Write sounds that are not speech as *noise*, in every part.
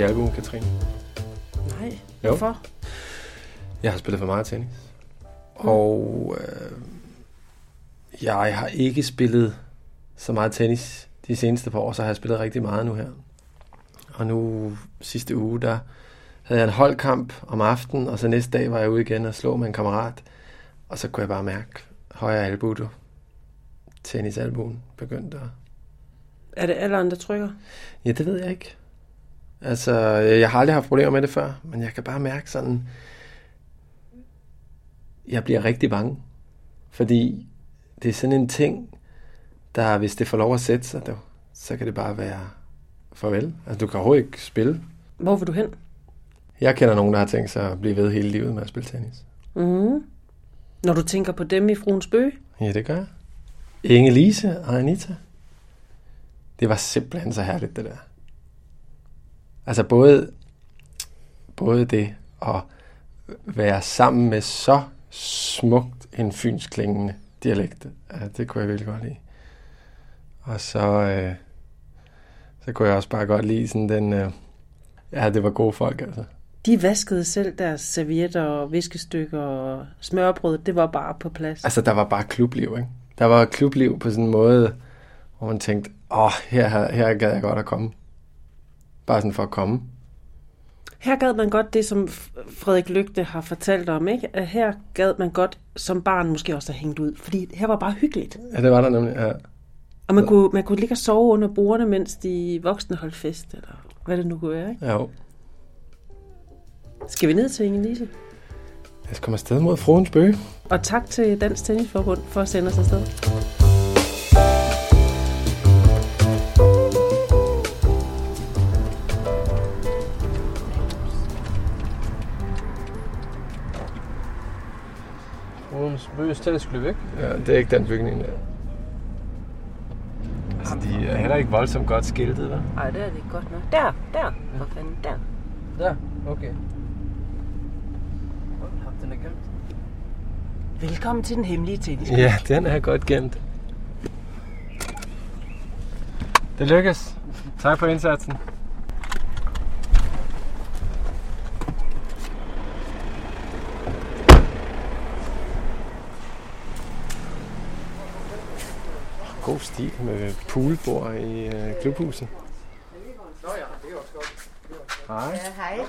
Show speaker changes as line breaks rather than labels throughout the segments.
i albuen, Katrine?
Nej,
Jo.
hvorfor?
Jeg har spillet for meget tennis. Og øh, jeg har ikke spillet så meget tennis de seneste par år, så har jeg spillet rigtig meget nu her. Og nu sidste uge, der havde jeg en holdkamp om aftenen, og så næste dag var jeg ude igen og slå med en kammerat. Og så kunne jeg bare mærke højre albu, du. Tennisalbuen begyndte at...
Er det alderen, der trykker?
Ja, det ved jeg ikke. Altså, jeg har aldrig haft problemer med det før, men jeg kan bare mærke sådan, jeg bliver rigtig bange. Fordi det er sådan en ting, der hvis det får lov at sætte sig, så kan det bare være farvel. Altså, du kan overhovedet ikke spille.
Hvor vil du hen?
Jeg kender nogen, der har tænkt sig at blive ved hele livet med at spille tennis.
Mm. Når du tænker på dem i Fruens Bøge?
Ja, det gør jeg. Inge Lise og Anita. Det var simpelthen så herligt, det der. Altså både, både det at være sammen med så smukt en fynsk klingende dialekt, ja, det kunne jeg virkelig godt lide. Og så, øh, så kunne jeg også bare godt lide sådan den, øh, ja, det var gode folk, altså.
De vaskede selv deres servietter og viskestykker og smørbrød. Det var bare på plads.
Altså, der var bare klubliv, ikke? Der var klubliv på sådan en måde, hvor man tænkte, åh, oh, her, her, gad jeg godt at komme. Bare sådan for at komme.
Her gad man godt det, som Frederik Lygte har fortalt om, ikke? At her gad man godt som barn måske også have hængt ud. Fordi her var bare hyggeligt.
Ja, det var der nemlig, ja.
Og man kunne, man kunne ligge og sove under bordene, mens de voksne holdt fest, eller hvad det nu kunne være, ikke?
Jo.
Skal vi ned til Inge Lise?
Jeg skal komme afsted mod Froens Bøge.
Og tak til Dansk Tennisforbund for at sende os afsted.
Rudens Bøges Tennisklub, ikke?
Ja, det er ikke den bygning der. Altså, de er heller ikke voldsomt godt skiltet, hva'?
Nej, det er det ikke godt nok. Der, der, for fanden, der.
Der, okay. Hold da op, den er gemt.
Velkommen til den hemmelige tennis.
Ja, den er godt gemt. Det lykkes. Tak for indsatsen. God stil med poolbord i øh, klubhuset. Hej.
Hej.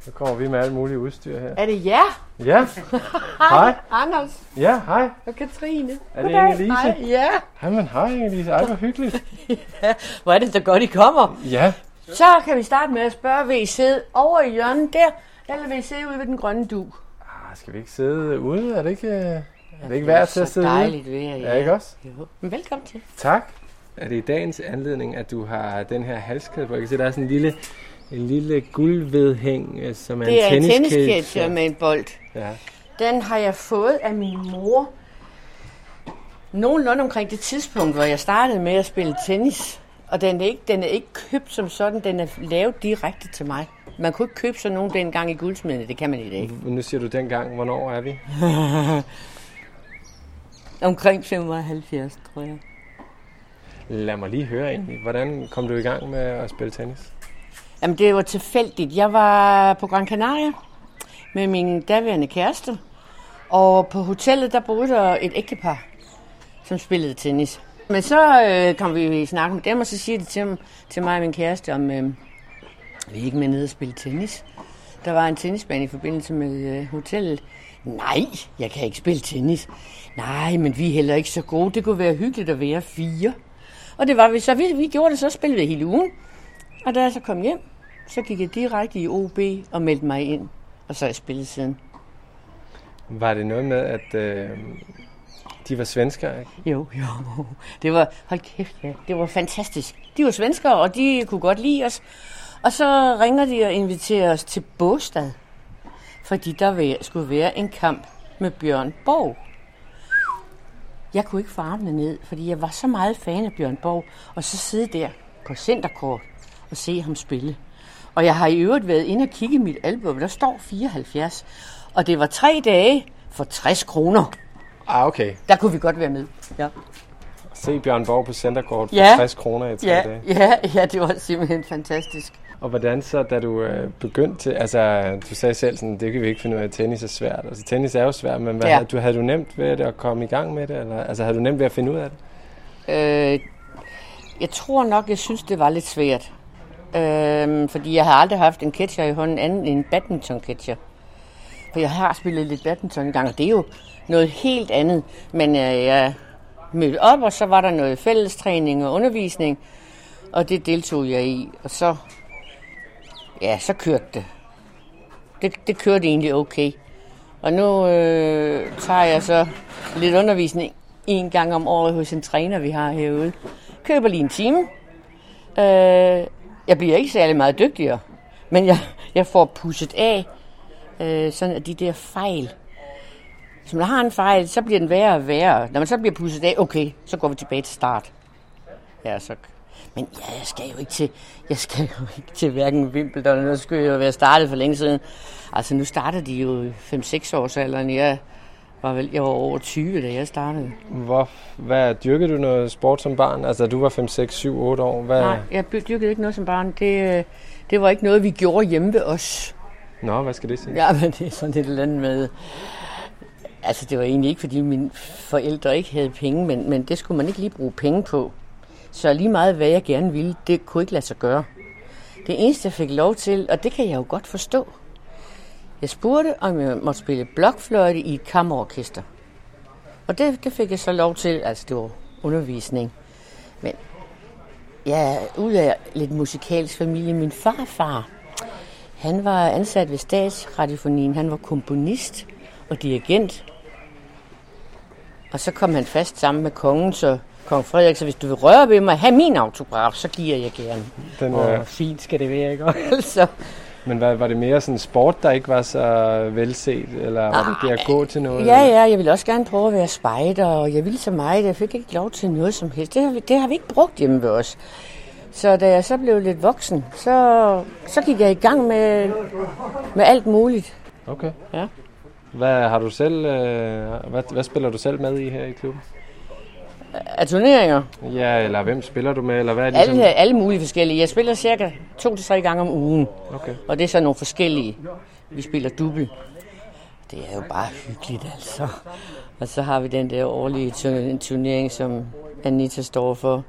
Så kommer vi med alt muligt udstyr her.
Er det jer?
Ja. *laughs* Hej.
Anders
Ja, hej.
og Katrine.
Er det Inge Lise?
Hej, ja.
Hej, men hej Inge-Lise. Ej, hvor hyggeligt. *laughs*
Hvor er det da godt, I kommer.
Ja,
Så kan vi starte med at spørge, vil I sidde over i hjørnet der, eller vil I sidde ude ved den grønne du?
Ah, skal vi ikke sidde ude? Er det ikke, øh, er det ikke værd til at
så
sidde
dejligt ved jer,
Ja, ikke også?
Jo. Men velkommen til.
Tak. Er det i dagens anledning, at du har den her halskæde på? Jeg kan se, der er sådan en lille, en lille guldvedhæng, øh, som er
Det er
en
en
tenniskæde.
tenniskæde med en bold.
Ja.
Den har jeg fået af min mor. Nogenlunde omkring det tidspunkt, hvor jeg startede med at spille tennis. Og den er ikke, den er ikke købt som sådan, den er lavet direkte til mig. Man kunne ikke købe sådan nogen dengang i guldsmedene, det kan man i dag.
Nu siger du dengang, hvornår er vi? *laughs*
Omkring 75, tror jeg.
Lad mig lige høre egentlig. Hvordan kom du i gang med at spille tennis?
Jamen, det var tilfældigt. Jeg var på Gran Canaria med min daværende kæreste. Og på hotellet, der boede der et ægtepar, som spillede tennis. Men så øh, kom vi i snak med dem, og så siger de til, til mig og min kæreste, om øh, vi ikke med ned og spille tennis. Der var en tennisbane i forbindelse med øh, hotellet. Nej, jeg kan ikke spille tennis. Nej, men vi er heller ikke så gode. Det kunne være hyggeligt at være fire. Og det var vi så. Vi, vi gjorde det, så spillede vi hele ugen. Og da jeg så kom hjem, så gik jeg direkte i OB og meldte mig ind. Og så har jeg spillet siden.
Var det noget med, at øh, de var svensker, ikke?
Jo, jo. Det var, hold kæft, ja. Det var fantastisk. De var svenskere, og de kunne godt lide os. Og så ringer de og inviterer os til Båstad. Fordi der vil- skulle være en kamp med Bjørn Borg. Jeg kunne ikke få armene ned, fordi jeg var så meget fan af Bjørn Borg. Og så sidde der på centerkort og se ham spille. Og jeg har i øvrigt været inde og kigge i mit album, der står 74. Og det var tre dage for 60 kroner.
Ah, okay.
Der kunne vi godt være med. Ja.
se Bjørn Borg på Centerkort for
Ja.
60 kroner i tre
Ja,
dage.
ja, ja, det var simpelthen fantastisk.
Og hvordan så, da du øh, begyndte til, altså du sagde selv sådan, det kan vi ikke finde ud af, tennis er svært. Altså tennis er jo svært, men hvad,
Ja.
havde, du, havde du nemt ved det at komme i gang med det? Eller, altså havde du nemt ved at finde ud af det?
Øh, jeg tror nok, jeg synes, det var lidt svært. Øh, fordi jeg har aldrig haft en catcher i hånden anden end en badminton-catcher. For jeg har spillet lidt badminton engang, og det er jo noget helt andet. Men øh, jeg mødte op, og så var der noget fællestræning og undervisning, og det deltog jeg i. Og så, ja, så kørte det. Det, det kørte egentlig okay. Og nu øh, tager jeg så lidt undervisning en gang om året hos en træner, vi har herude. Køber lige en time. Øh, jeg bliver ikke særlig meget dygtigere, men jeg, jeg får pusset af øh, sådan at de der fejl. Hvis man har en fejl, så bliver den værre og værre. Når man så bliver pusset af, okay, så går vi tilbage til start. Ja, så... Men ja, jeg skal jo ikke til, jeg skal jo ikke til hverken Wimbledon, eller så skulle jeg jo være startet for længe siden. Altså, nu starter de jo i 5-6 års alderen. Jeg var vel, jeg var over 20, da jeg startede.
Hvor, hvad, dyrkede du noget sport som barn? Altså du var 5, 6, 7, 8 år. Hvad?
Nej, jeg dyrkede ikke noget som barn. Det, øh, det var ikke noget, vi gjorde hjemme ved os.
Nå, hvad skal det sige?
Ja, *laughs* men det er sådan et eller andet med... Altså, det var egentlig ikke, fordi mine forældre ikke havde penge, men, men det skulle man ikke lige bruge penge på. Så lige meget, hvad jeg gerne ville, det kunne ikke lade sig gøre. Det eneste, jeg fik lov til, og det kan jeg jo godt forstå. Jeg spurgte, om jeg måtte spille blokfløjte i et kammerorkester. Og det, det fik jeg så lov til, altså det var undervisning. Men jeg er ud af lidt musikalsk familie. Min farfar, han var ansat ved Statsradiofonien. Han var komponist og dirigent. Og så kom han fast sammen med kongen, så kong Frederik, så hvis du vil røre ved mig, have min autograf, så giver jeg gerne.
Den,
Åh,
øh,
fint skal det være, ikke? *laughs* altså,
men hvad, var det mere sådan sport, der ikke var så velset? Eller var det det at gå til noget?
ja, ja, jeg ville også gerne prøve at være spejder, og jeg ville så meget, jeg fik ikke lov til noget som helst. Det har vi, det har vi ikke brugt hjemme ved os. Så da jeg så blev lidt voksen, så, så gik jeg i gang med, med alt muligt.
Okay.
Ja.
Hvad har du selv, øh, hvad, hvad spiller du selv med i her i klubben?
Af turneringer,
Ja, eller hvem spiller du med, eller hvad er det ligesom?
alle, alle mulige forskellige. Jeg spiller cirka to til tre gange om ugen.
Okay.
Og det er så nogle forskellige. Vi spiller dubbel. Det er jo bare hyggeligt, altså. Og så har vi den der årlige turn- turnering, som Anita står for.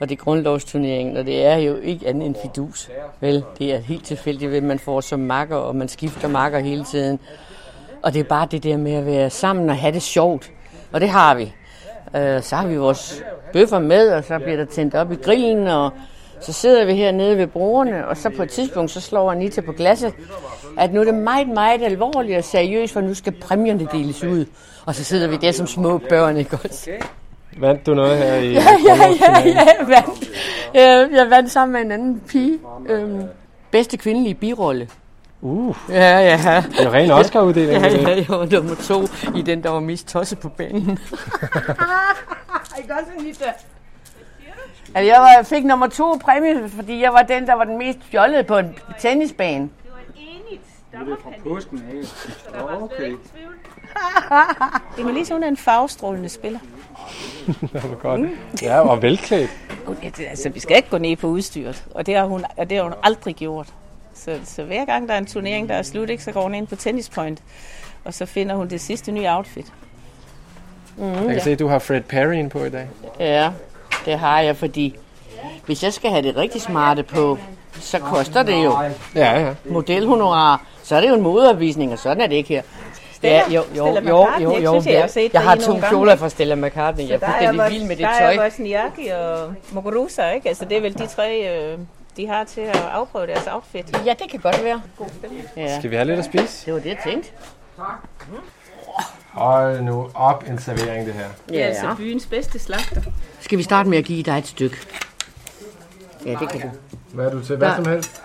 Og det er grundlovsturneringen, og det er jo ikke andet end fidus. Vel, det er helt tilfældigt, at man får som makker, og man skifter makker hele tiden. Og det er bare det der med at være sammen og have det sjovt. Og det har vi. Øh, så har vi vores bøffer med, og så bliver der tændt op i grillen, og så sidder vi hernede ved brugerne, og så på et tidspunkt, så slår Anita på glasset, at nu er det meget, meget alvorligt og seriøst, for nu skal præmierne deles ud. Og så sidder vi der som små børn, ikke også?
Vandt du noget her i *laughs*
Ja, ja, ja, ja, jeg vandt. Øh, Jeg vandt sammen med en anden pige. Øhm, bedste kvindelige birolle.
Uh,
Ja, ja.
det er jo ren Oscar-uddeling.
Ja,
det.
ja, jeg var nummer to i den, der var mest tosset på banen. Ikke også, Anita? Altså, jeg var, fik nummer to præmie, fordi jeg var den, der var den mest fjollede på en tennisbane.
Påsken af. Okay.
Emilise, hun er en farvestrålende spiller. *laughs*
Det var godt. Ja, og velklædt.
Det- Altså, vi skal ikke gå ned på udstyret, og det har hun, og det har hun aldrig gjort. Så, så hver gang der er en turnering, der er slut, ikke, så går hun ind på Tennis Point, og så finder hun det sidste nye outfit.
Jeg kan se, at du har Fred Perry på i dag.
Ja, det har jeg, fordi hvis jeg skal have det rigtig smarte på, så koster det jo
Ja, ja.
modelhonorar. Så er det jo en modeopvisning, og sådan er det ikke her. Ja, jo, jo,
Stella
jo, jo,
jeg
jo.
synes, jeg har set
jeg har to kjoler fra Stella McCartney. Jeg er fuldstændig vild med det
der
tøj.
er Wozniacki og Muguruza, ikke? Altså, det er vel de tre, øh, de har til at afprøve deres outfit.
Ja, det kan godt være. Ja,
Skal vi have lidt at spise?
det var det, jeg tænkte.
Hold nu op en servering, det her.
Det er altså byens bedste slagter.
Skal vi starte med at give dig et stykke? Ja, det kan du.
Hvad er du til? Hvad
Der-
som helst?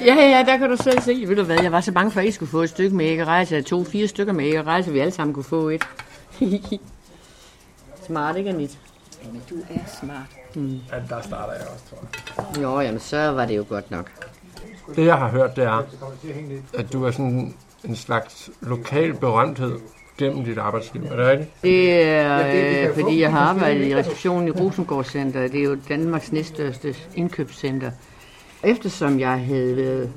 Ja, ja, ja, der kan du selv se. Ved du hvad, jeg var så bange for, at I skulle få et stykke med æggerej, så jeg tog fire stykker med æggerej, så vi alle sammen kunne få et. *laughs* Smart, ikke Anit?
Men du er smart.
Ja, der starter jeg også, tror jeg.
Jo, jamen så var det jo godt nok.
Det, jeg har hørt, det er, at du er sådan en slags lokal berømthed gennem dit arbejdsliv. Er det rigtigt?
Det er, øh, fordi jeg har arbejdet i receptionen i Rosengård Center. Det er jo Danmarks næststørste indkøbscenter. Eftersom jeg havde været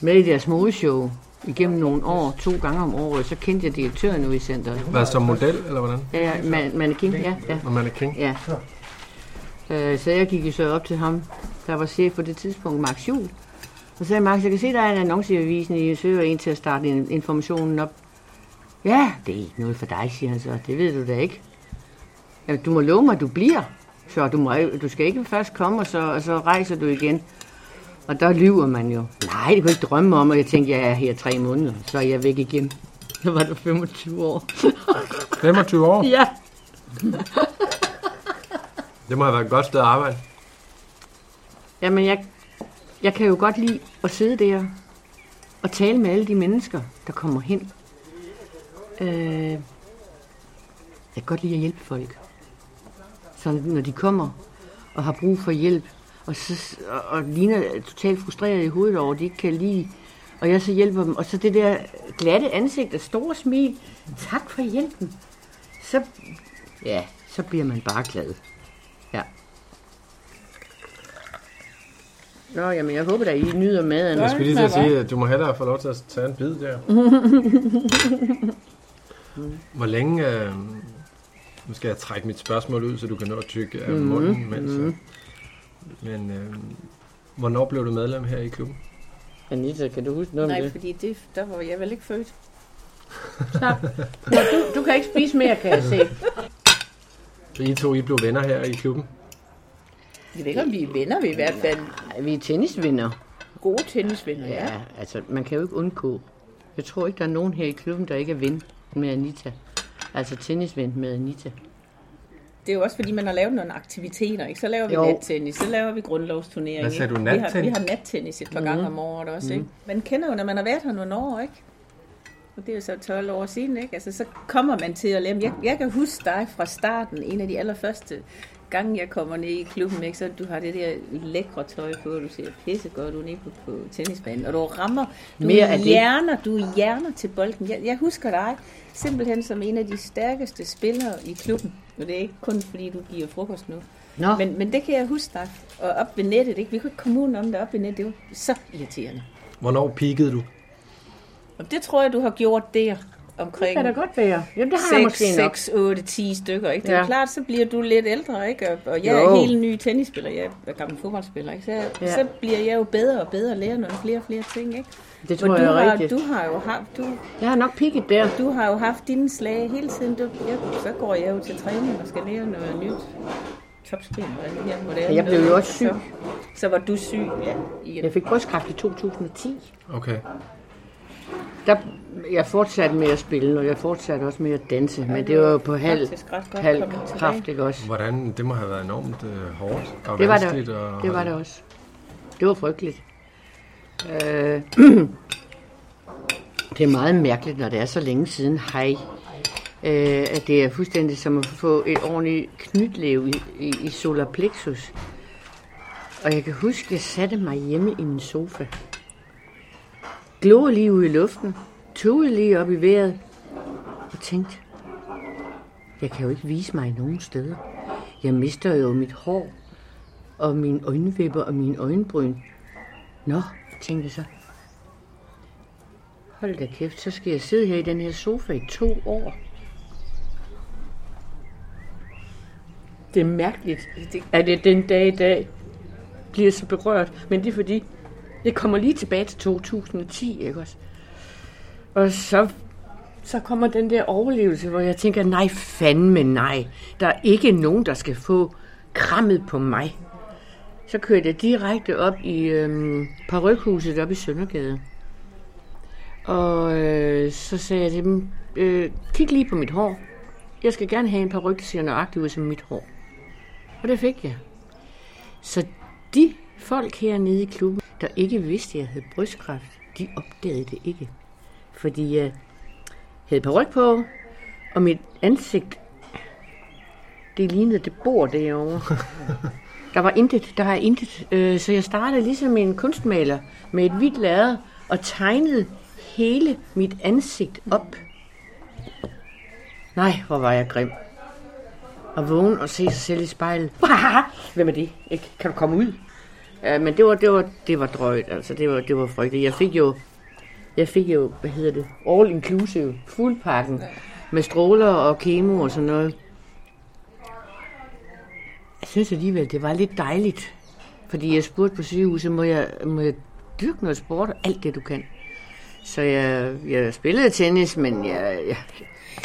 med i deres modeshow igennem nogle år, to gange om året, så kendte jeg direktøren ude i centret.
Hvad som model, eller hvordan?
Ja, ja, man, mannequin, ja, ja.
Når man er king?
ja. Øh, så jeg gik jo så op til ham, der var chef på det tidspunkt, Max Juhl. Og så sagde Max, jeg kan se, der er en annonce i avisen, I søger en til at starte in- informationen op. Ja, det er ikke noget for dig, siger han så. Det ved du da ikke. Ja, du må love mig, du bliver. Så du, må, du skal ikke først komme, og så, og så rejser du igen. Og der lyver man jo. Nej, det kunne jeg ikke drømme om, og jeg tænkte, jeg er her tre måneder, så er jeg væk igen. Så var du 25 år.
25 år?
ja. *laughs*
Det må have været et godt sted at arbejde.
Jamen, jeg, jeg kan jo godt lide at sidde der og tale med alle de mennesker, der kommer hen. Øh, jeg kan godt lide at hjælpe folk. Så når de kommer og har brug for hjælp, og, så, og, og ligner totalt frustreret i hovedet over, at de ikke kan lide, og jeg så hjælper dem, og så det der glatte ansigt og store smil, tak for hjælpen, så, ja, så bliver man bare glad. Ja. Nå, jamen jeg håber da, I nyder maden.
Jeg skulle lige til at sige, at du må hellere få lov til at tage en bid der. *laughs* Hvor længe... Øh, nu skal jeg trække mit spørgsmål ud, så du kan nå at tykke af munden. Mens, mm. Men øh, hvornår blev du medlem her i klubben?
Anita, kan du huske noget om
Nej,
det?
fordi det, der var jeg vel ikke født.
Nå, du, du kan ikke spise mere, kan jeg se.
Så I to I blev venner her i klubben?
Jeg ved ikke, om vi er venner, vi er i hvert fald
Ej, vi er tennisvinder.
gode tennisvenner, ja.
Ja, altså man kan jo ikke undgå. Jeg tror ikke, der er nogen her i klubben, der ikke er ven med Anita. Altså tennisven med Anita.
Det er jo også, fordi man har lavet nogle aktiviteter, ikke? Så laver vi
Jo.
nattennis, så laver vi grundlovsturnering.
Hvad sagde du,
Vi har,
nattennis?
vi har nattennis et par gange om året også, ikke? Man kender jo, når man har været her nogle år, ikke? Og det er jo så 12 år siden, ikke? Altså, så kommer man til at lave... Jeg, jeg kan huske dig fra starten, en af de allerførste gange, jeg kommer ned i klubben, ikke? Så du har det der lækre tøj på, du ser pissegodt ud nede på, på tennisbanen, og du rammer, du
Mere det.
hjerner, du hjerner til bolden. Jeg, jeg husker dig simpelthen som en af de stærkeste spillere i klubben. Og det er ikke kun fordi, du giver frokost nu.
Nå, Men,
Men, det kan jeg huske dig. Og op ved nettet, ikke? vi kunne ikke komme udenom det op ved nettet. Det var så irriterende.
Hvornår peakede du?
Og det tror jeg, du har gjort der omkring
kan da godt være. Jamen, det har jeg
6,
måske nok.
6, 8, 10 stykker. Ikke? Det er
Ja.
klart, så bliver du lidt ældre, ikke? Og, og jeg
Jo.
er helt ny tennisspiller. Jeg er gammel fodboldspiller. Ikke? Så, jeg,
Ja.
så bliver jeg jo bedre og bedre og lærer nogle flere og flere ting. Ikke?
Det tror
du,
jeg er
har,
rigtigt.
du har jo haft, du,
Jeg har nok pikket der.
du har jo haft dine slag hele tiden. Du, jeg, så går jeg jo til træning og skal lære noget nyt. Og det her moderne.
Jeg blev jo også syg.
Så, så var du syg, ja. I,
Jeg fik brystkræft i 2010.
Okay.
Der, jeg fortsatte med at spille, og jeg fortsatte også med at danse. Men det var jo på halv, halv kraft, ikke også?
Hvordan, det må have været enormt øh, hårdt og
Det var det,
at
det var det også. Det var frygteligt. Øh, *clears throat* det er meget mærkeligt, når det er så længe siden. Hej. Øh, at det er fuldstændig som at få et ordentligt knytlev i, i, i solar plexus. Og jeg kan huske, at jeg satte mig hjemme i min sofa. Glåede lige ud i luften. Tog lige op i vejret. Og tænkte, jeg kan jo ikke vise mig nogen steder. Jeg mister jo mit hår og mine øjenvipper og mine øjenbryn. Nå, tænkte jeg så. Hold da kæft, så skal jeg sidde her i den her sofa i to år. Det er mærkeligt, at det den dag i dag bliver så berørt. Men det er fordi, jeg kommer lige tilbage til 2010, ikke også? Og så, så kommer den der overlevelse, hvor jeg tænker, nej fandme nej. Der er ikke nogen, der skal få krammet på mig. Så kørte jeg direkte op i øhm, parrykhuset op i Søndergade. Og øh, så sagde jeg til dem, øh, kig lige på mit hår. Jeg skal gerne have en paryk, der ser nøjagtigt ud som mit hår. Og det fik jeg. Så de folk hernede i klubben, der ikke vidste, at jeg havde brystkræft, de opdagede det ikke. Fordi jeg havde paryk på, og mit ansigt, det lignede det bord derovre. *laughs* Der var intet, der er intet. Øh, så jeg startede ligesom en kunstmaler med et hvidt lærred og tegnede hele mit ansigt op. Nej, hvor var jeg grim. Og vågen og se sig selv i spejlet. Hvem er det? Kan du komme ud? Ja, men det var, det var, det var drøjt, altså. Det var, det var frygteligt. Jeg fik jo, jeg fik jo, hvad hedder det, all inclusive, fuldpakken. Med stråler og kemo og sådan noget. Jeg synes alligevel, det var lidt dejligt. Fordi jeg spurgte på sygehuset, må jeg, må jeg dyrke noget sport? Alt det, du kan. Så jeg, jeg spillede tennis, men jeg, jeg,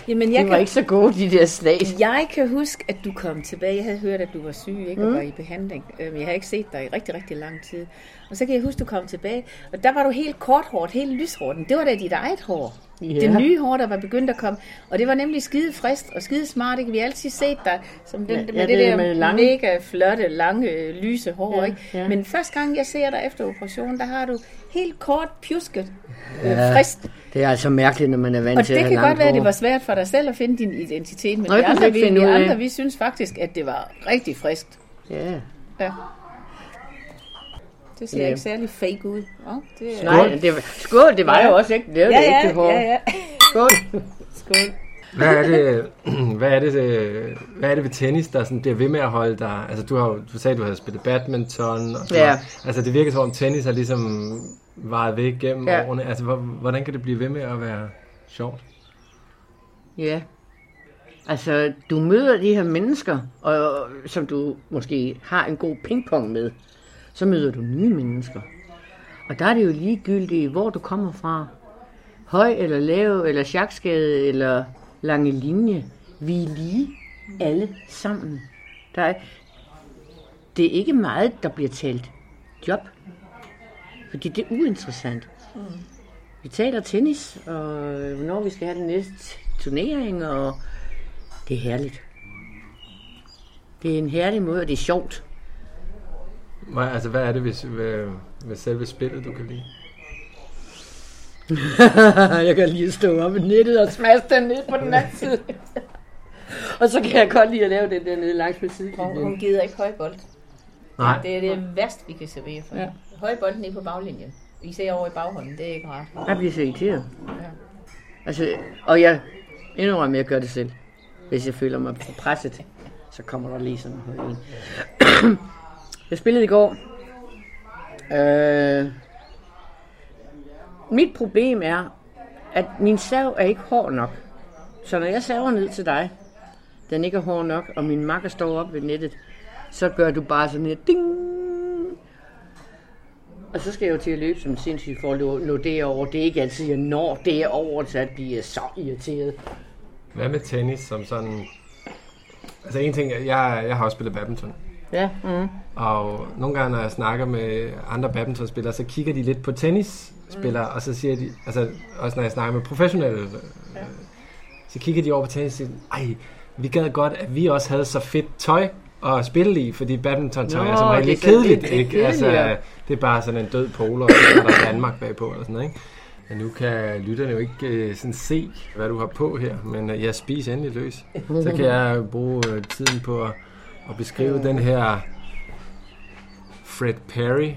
Jamen,
jeg
jeg
var
kan,
ikke så god, de der slag.
jeg kan huske, at du kom tilbage. Jeg havde hørt, at du var syg ikke? og var i behandling. Øhm, Jeg havde ikke set dig i rigtig, rigtig lang tid. Og så kan jeg huske, du kom tilbage. Og der var du helt korthåret, helt lyshåret. Det var da dit eget hår.
Ja.
Det nye hår, der var begyndt at komme. Og det var nemlig skide frist og skide smart. Ikke? Vi har altid set dig som den,
Ja,
med
ja,
det,
det
der
med lange-
mega flotte, lange, lyse hår.
Ja,
ikke?
ja.
Men første gang, jeg ser dig efter operationen, der har du helt kort, pjusket, ja. frist.
Det er altså mærkeligt, når man er vant
Og
til
det
at have
kan godt være, at det var svært for dig selv at finde din identitet, men
Nå, det kunne
andre, vi,
af.
andre, vi synes faktisk, at det var rigtig friskt.
Ja.
Ja. Det ser
Ja.
ja. ikke særlig fake ud. Ja, det er...
Nej, det var, skål, det var
Ja.
jo også ikke. Det var
ja,
det
ja,
ægte hår.
ja, ja.
Skål. *laughs*
Skål.
Hvad er det, *clears throat* hvad er det, øh, hvad er det ved tennis, der sådan bliver ved med at holde dig? Altså, du, har, jo- du sagde, du havde spillet badminton. Og
Ja.
har, altså, det virker som om tennis har ligesom varet ved gennem
Ja.
årene. Altså, hvor- hvordan kan det blive ved med at være sjovt?
Ja. Altså, du møder de her mennesker, og, som du måske har en god pingpong med. Så møder du nye mennesker. Og der er det jo ligegyldigt, hvor du kommer fra. Høj eller lav, eller sjakskade, eller lange linje. Vi er lige alle sammen. Der er, det er ikke meget, der bliver talt job. Fordi det er uinteressant. Vi taler tennis, og hvornår vi skal have den næste turnering, og det er herligt. Det er en herlig måde, og det er sjovt.
Hvad, altså, hvad er det ved, ved, ved selve spillet, du kan lide? *laughs*
jeg kan lige stå op i nettet og smaske den ned på den anden side. *laughs* og så kan jeg godt lide at lave den der nede langs med siden.
Hun, hun gider ikke højbold.
Nej.
Det er det værste, vi kan servere for.
Ja.
Højbolden er på baglinjen. Vi ser over i baghånden, det er ikke rart.
Jeg bliver så irriteret.
Ja.
Altså, og jeg indrømmer, at jeg gør det selv. Hvis jeg føler mig for presset, så kommer der lige sådan en høj en jeg spillede i går. Øh, mit problem er, at min sav er ikke hård nok. Så når jeg saver ned til dig, den ikke er hård nok, og min makker står op ved nettet, så gør du bare sådan her, ding, og så skal jeg jo til at løbe som en sindssyg for at nå- nå derover. Det er ikke altid, jeg når derover, så at bliver så irriteret.
Hvad med tennis som sådan... Altså, en ting, jeg, jeg har også spillet badminton.
Ja, mm.
Og nogle gange, når jeg snakker med andre badmintonspillere, så kigger de lidt på tennisspillere, mm. og så siger de, altså også når jeg snakker med professionelle, ja. så kigger de over på tennis og siger, ej, vi gad godt, at vi også havde så fedt tøj at spille i, fordi badminton-tøj
Nå,
er som regel
det er
kedeligt,
lidt
ikke?
kedeligt,
Altså, det er bare sådan en død polo, og så er der Danmark bagpå, eller sådan noget, ikke? Men nu kan lytterne jo ikke øh, sådan se, hvad du har på her, men øh, jeg spiser endelig løs. Så kan jeg bruge øh, tiden på at, at beskrive den her Fred Perry.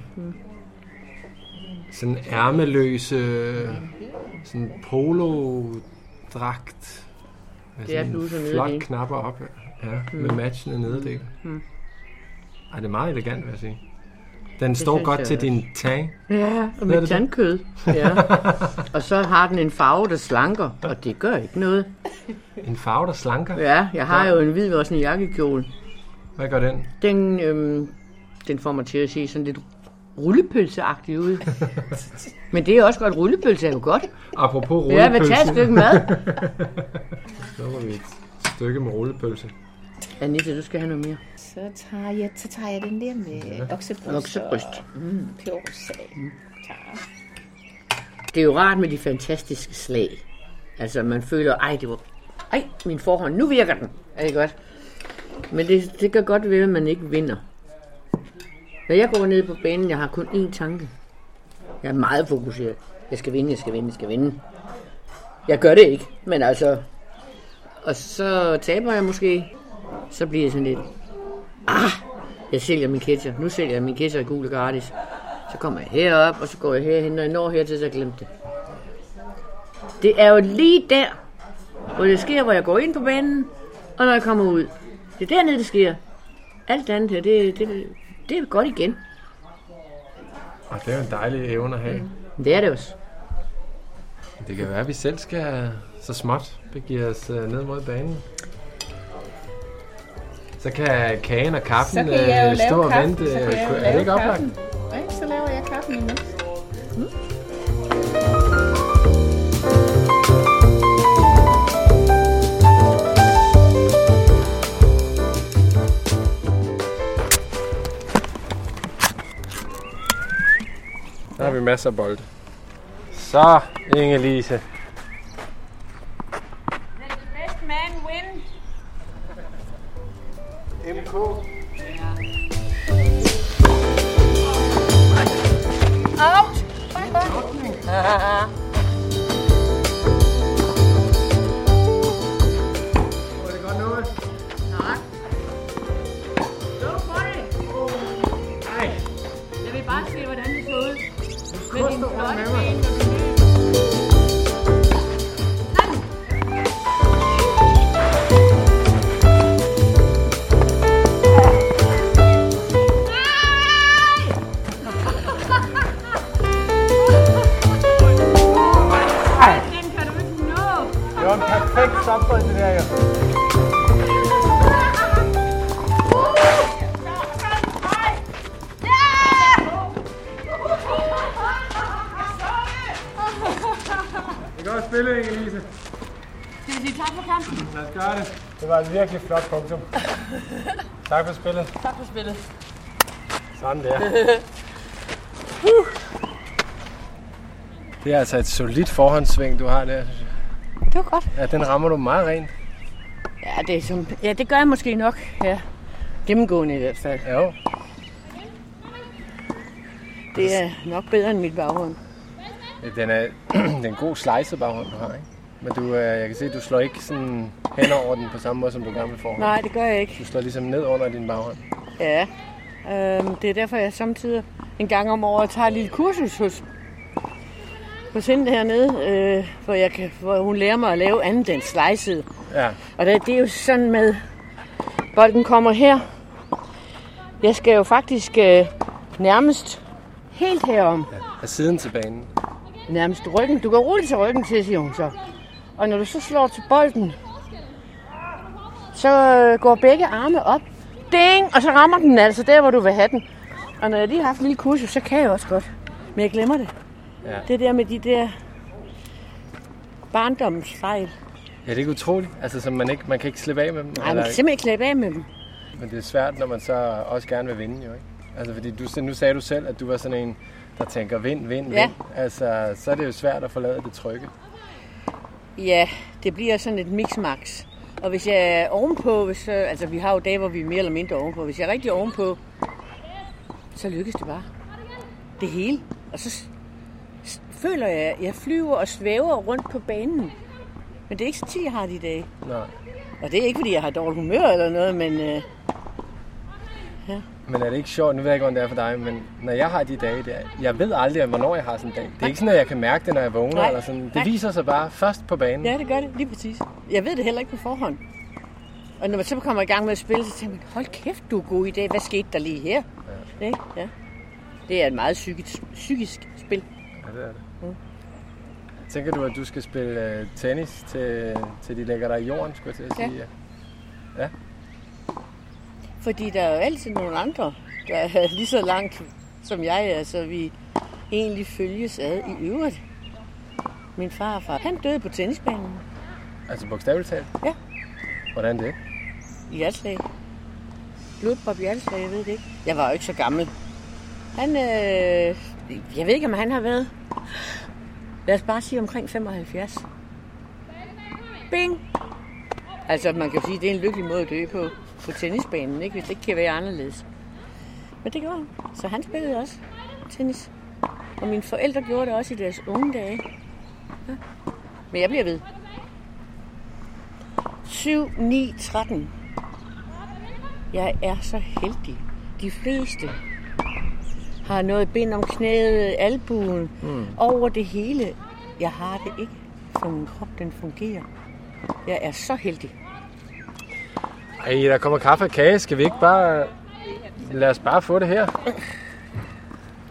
Sådan ærmeløse, sådan polo-dragt. Med
Det er
sådan flot
i.
knapper op. Ja, med matchende nederdel. Ej, det er meget elegant, vil jeg sige. Den står
synes
godt til
også.
din tang.
Ja, og med
det
tandkød. Ja. *laughs* og så har den en farve, der slanker, og det gør ikke noget.
En farve, der slanker.
Ja, jeg har jo en hvid også en jakkekjole.
Hvad gør den?
Den, øhm, den får mig til at se sådan lidt rullepølseagtig ud. *laughs* Men det er også godt. Rullepølse er jo godt.
Apropos
Ja, hvad tager et
rullepølse.
stykke mad? *laughs*
Så var vi et stykke med rullepølse.
Anita, du skal have noget mere.
Så tager jeg, så tager jeg den der med ja. oksebryst.
Oksebryst.
Og, mm, pebersag. Tak.
Det er jo rart med de fantastiske slag. Altså, man føler, ej, det var... Ej, min forhånd, nu virker den. Er det godt? Men det, det kan godt være, at man ikke vinder. Når jeg går ned på banen, jeg har kun én tanke. Jeg er meget fokuseret. Jeg skal vinde, jeg skal vinde, jeg skal vinde. Jeg gør det ikke, men altså... Og så taber jeg måske. Så bliver jeg sådan lidt... Ah, jeg sælger min ketcher. Nu sælger jeg min ketcher i gule gratis. Så kommer jeg herop, og så går jeg herhen. Når jeg når hertil, så glemte jeg det. Det er jo lige der, Hvor det sker, hvor jeg går ind på banen, og når jeg kommer ud. Det er dernede, det sker. Alt andet her, det, det, det er godt igen.
Og det er jo en dejlig evne at have.
Men det er det også.
Det kan være, at vi selv skal så småt begive os øh, ned mod banen. Så kan kagen og kaffen
Så kan jeg jo
øh,
lave
stå og
kaffen.
vente.
Så kan jeg jo
Er det ikke oplagt?
Nej, så laver jeg kaffen imens.
Vi masser af bolde. Så, Inge-Lise. Virkelig flot punktum. *laughs* tak for spillet.
Tak for spillet.
Sådan der. *laughs* Det er altså et solidt forhåndssving, du har der.
Det var godt.
Ja, den rammer du meget rent.
Ja, det, er som, ja, det gør jeg måske nok. Ja. Gennemgående i hvert fald.
Jo.
Det er nok bedre end mit baghånd.
Den er, *clears throat* det er en god slicet baghånd, du har, ikke? Men du, øh, jeg kan se, at du slår ikke sådan hen over den på samme måde, som du gerne vil forhånd.
Nej, det gør jeg ikke.
Du slår ligesom ned under din baghånd.
Ja. Øhm, det er derfor, jeg samtidig en gang om året tager et lille kursus hos, hos hende hernede, øh, hvor, jeg kan, hvor hun lærer mig at lave andet end slicet.
Ja,
Og det, det er jo sådan med, bolden kommer her. Jeg skal jo faktisk øh, nærmest helt herom.
af siden til banen.
Nærmest ryggen. Du kan roligt til ryggen til, siger hun så. Og når du så slår til bolden, så øh, går begge arme op. Ding! Og så rammer den altså der, hvor du vil have den. Og når jeg lige har haft en lille kursus, så kan jeg også godt. Men jeg glemmer det.
Ja.
Det der med de der barndomsfejl.
Ja, det er ikke utroligt. Altså, som man, ikke, man kan ikke slippe af med dem.
Nej, man kan simpelthen ikke slippe af med dem.
Men det er svært, når man så også gerne vil vinde, jo ikke? Altså, fordi du, nu sagde du selv, at du var sådan en, der tænker vind, vind,
Ja.
vind. Altså, så er det jo svært at forlade det trygge.
Ja, det bliver sådan et mix-max. Og hvis jeg er ovenpå, hvis, øh, altså vi har jo dage, hvor vi er mere eller mindre ovenpå. Hvis jeg er rigtig ovenpå, så lykkes det bare. Det hele. Og så føler jeg, at jeg flyver og svæver rundt på banen. Men det er ikke så tit, jeg har de dage.
Nej.
Og det er ikke, fordi jeg har dårligt humør eller noget, men øh,
Men er det ikke sjovt, nu ved jeg ikke, hvordan det er for dig, men når jeg har de dage der, jeg ved aldrig, hvornår jeg har sådan en dag. Det er ikke sådan, at jeg kan mærke det, når jeg vågner.
Nej.
Eller sådan. Det
Nej.
viser sig bare først på banen.
ja, det gør det lige præcis. Jeg ved det heller ikke på forhånd. Og når man så kommer i gang med at spille, så tænker man, hold kæft, du er god i dag. Hvad skete der lige her? Ja. Ikke? ja. Det er et meget psykisk, psykisk spil.
Ja, det er det.
Mm.
Tænker du, at du skal spille øh, tennis til, til de lægger dig i jorden, skulle jeg til at
Ja.
sige? Ja.
Fordi der er jo altid nogle andre, der er lige så langt som jeg er, så vi egentlig følges ad i øvrigt. Min farfar, han døde på tennisbanen
Altså bogstaveligt talt?
Ja.
Hvordan det?
i hjerteslag. Blodprop i hjerteslag, jeg ved det ikke. Jeg var jo ikke så gammel. Han, øh, jeg ved ikke, om han har været, lad os bare sige omkring 75. Bing! Altså, man kan jo sige, at det er en lykkelig måde at dø på, på tennisbanen, ikke? hvis det ikke kan være anderledes. Men det gjorde han. Så han spillede også tennis. Og mine forældre gjorde det også i deres unge dage. Ja. Men jeg bliver ved. 7, 9, 13. Jeg er så heldig. De fleste har noget bind om knæet, albuen, mm. over det hele. Jeg har det ikke, for min krop den fungerer. Jeg er så heldig.
Ej, der kommer kaffe og kage. Skal vi ikke bare... Lad os bare få det her.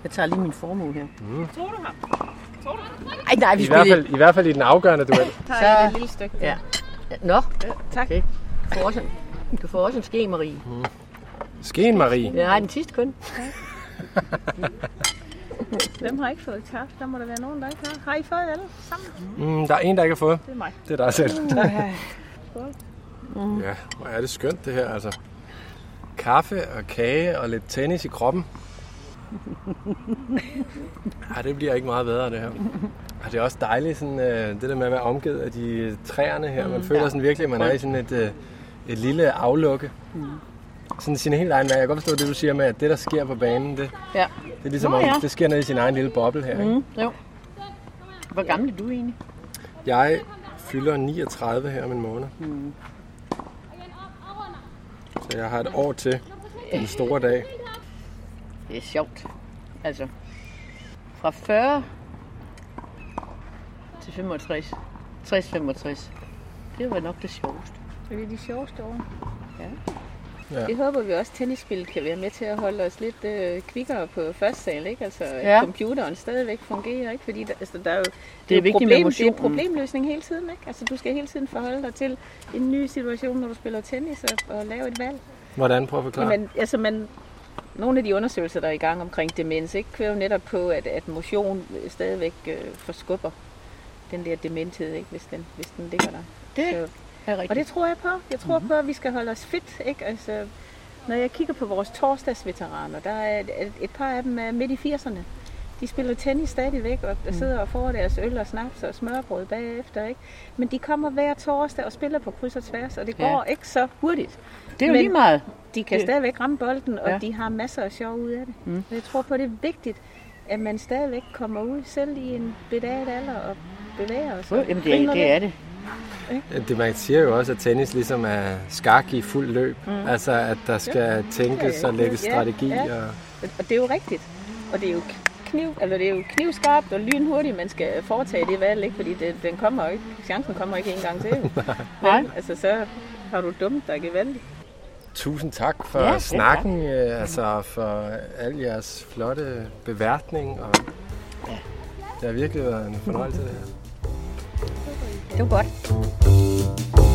Jeg tager lige min formue her. Mm. Ej, nej, vi
I hvert fald, i hvert fald i den afgørende duel. *laughs*
tager jeg et lille stykke.
Ja. Nå,
Tak.
okay. Du får også en, du får også en ske, Marie.
Skeen, Marie.
Jeg har den sidste kun.
Hvem har ikke fået kaffe? Der må der være nogen, der ikke har. Har I fået alle sammen?
Mm, der er en, der ikke har fået.
Det er mig.
Det er dig selv. *laughs*
Skål.
Ja, hvor er det skønt det her, altså. Kaffe og kage og lidt tennis i kroppen. *laughs* Ej, det bliver ikke meget bedre, det her. Og det er også dejligt, sådan, øh, det der med at være omgivet af de træerne her. Man føler sådan virkelig, at man er i sådan et, øh, et lille aflukke. Sådan sin helt egen vej. Jeg kan godt forstå det, du siger med, at det, der sker på banen, det,
Ja.
det er ligesom
Nå,
om,
ja.
det sker ned i sin egen lille boble her. Ikke?
Mm, jo. Hvor gammel er du egentlig?
Jeg fylder 39 her om en måned. Så jeg har et år til den store dag.
Det er sjovt. Altså, fra 40 til 65. 60-65. Det var nok det sjoveste.
Det er de sjoveste år.
Ja.
Ja.
Det håber vi også, at tennisspil kan være med til at holde os lidt øh, kvikkere på første sal, ikke? Altså,
Ja.
ja. computeren stadigvæk fungerer, ikke? Fordi der, altså, der er jo, det
er vigtigt med
problem, det er problemløsning hele tiden, ikke? Altså, du skal hele tiden forholde dig til en ny situation, når du spiller tennis og, og lave et valg.
Hvordan? Prøv at forklare.
Jamen, altså, man, nogle af de undersøgelser, der er i gang omkring demens, ikke, kører jo netop på, at, at motion stadigvæk øh, forskubber den der dementhed, ikke, hvis, den, hvis den ligger der.
Det
Så, og det tror jeg på. Jeg tror mm-hmm. på, at vi skal holde os fit. Ikke? Altså, når jeg kigger på vores torsdagsveteraner, der er et, et- par af dem er midt i 80'erne. De spiller tennis stadigvæk, og der sidder og får deres øl og snaps og smørbrød bagefter. Ikke? Men de kommer hver torsdag og spiller på kryds og tværs, og det
Ja.
går ikke så hurtigt.
det er jo
men-
lige meget.
De kan
Det-
stadigvæk ramme bolden, og
Ja.
de har masser af sjov ud af det.
Mm.
Mm. Jeg tror på, det er vigtigt, at man stadigvæk kommer ud selv i en bedaget alder og bevæger sig.
Jo, Jamen, det er, det er det.
Det, man siger jo også, at tennis ligesom er skak i fuld løb. Mm. Altså, at der skal tænkes
Ja,
og lægges
ja,
strategi.
ja.
Og...
Og det er jo rigtigt. Og det er jo kniv, altså det er jo knivskarpt og lynhurtigt, man skal foretage det valg, ikke? Fordi det, den kommer ikke, chancen kommer ikke en gang til. *laughs*
Nej.
Vel? Altså så har du dummet dig gevaldigt.
Tusind tak for
Ja,
ja, snakken, øh, altså for al jeres flotte beværtning. Og... Det har virkelig været en fornøjelse, det her.
Det var godt.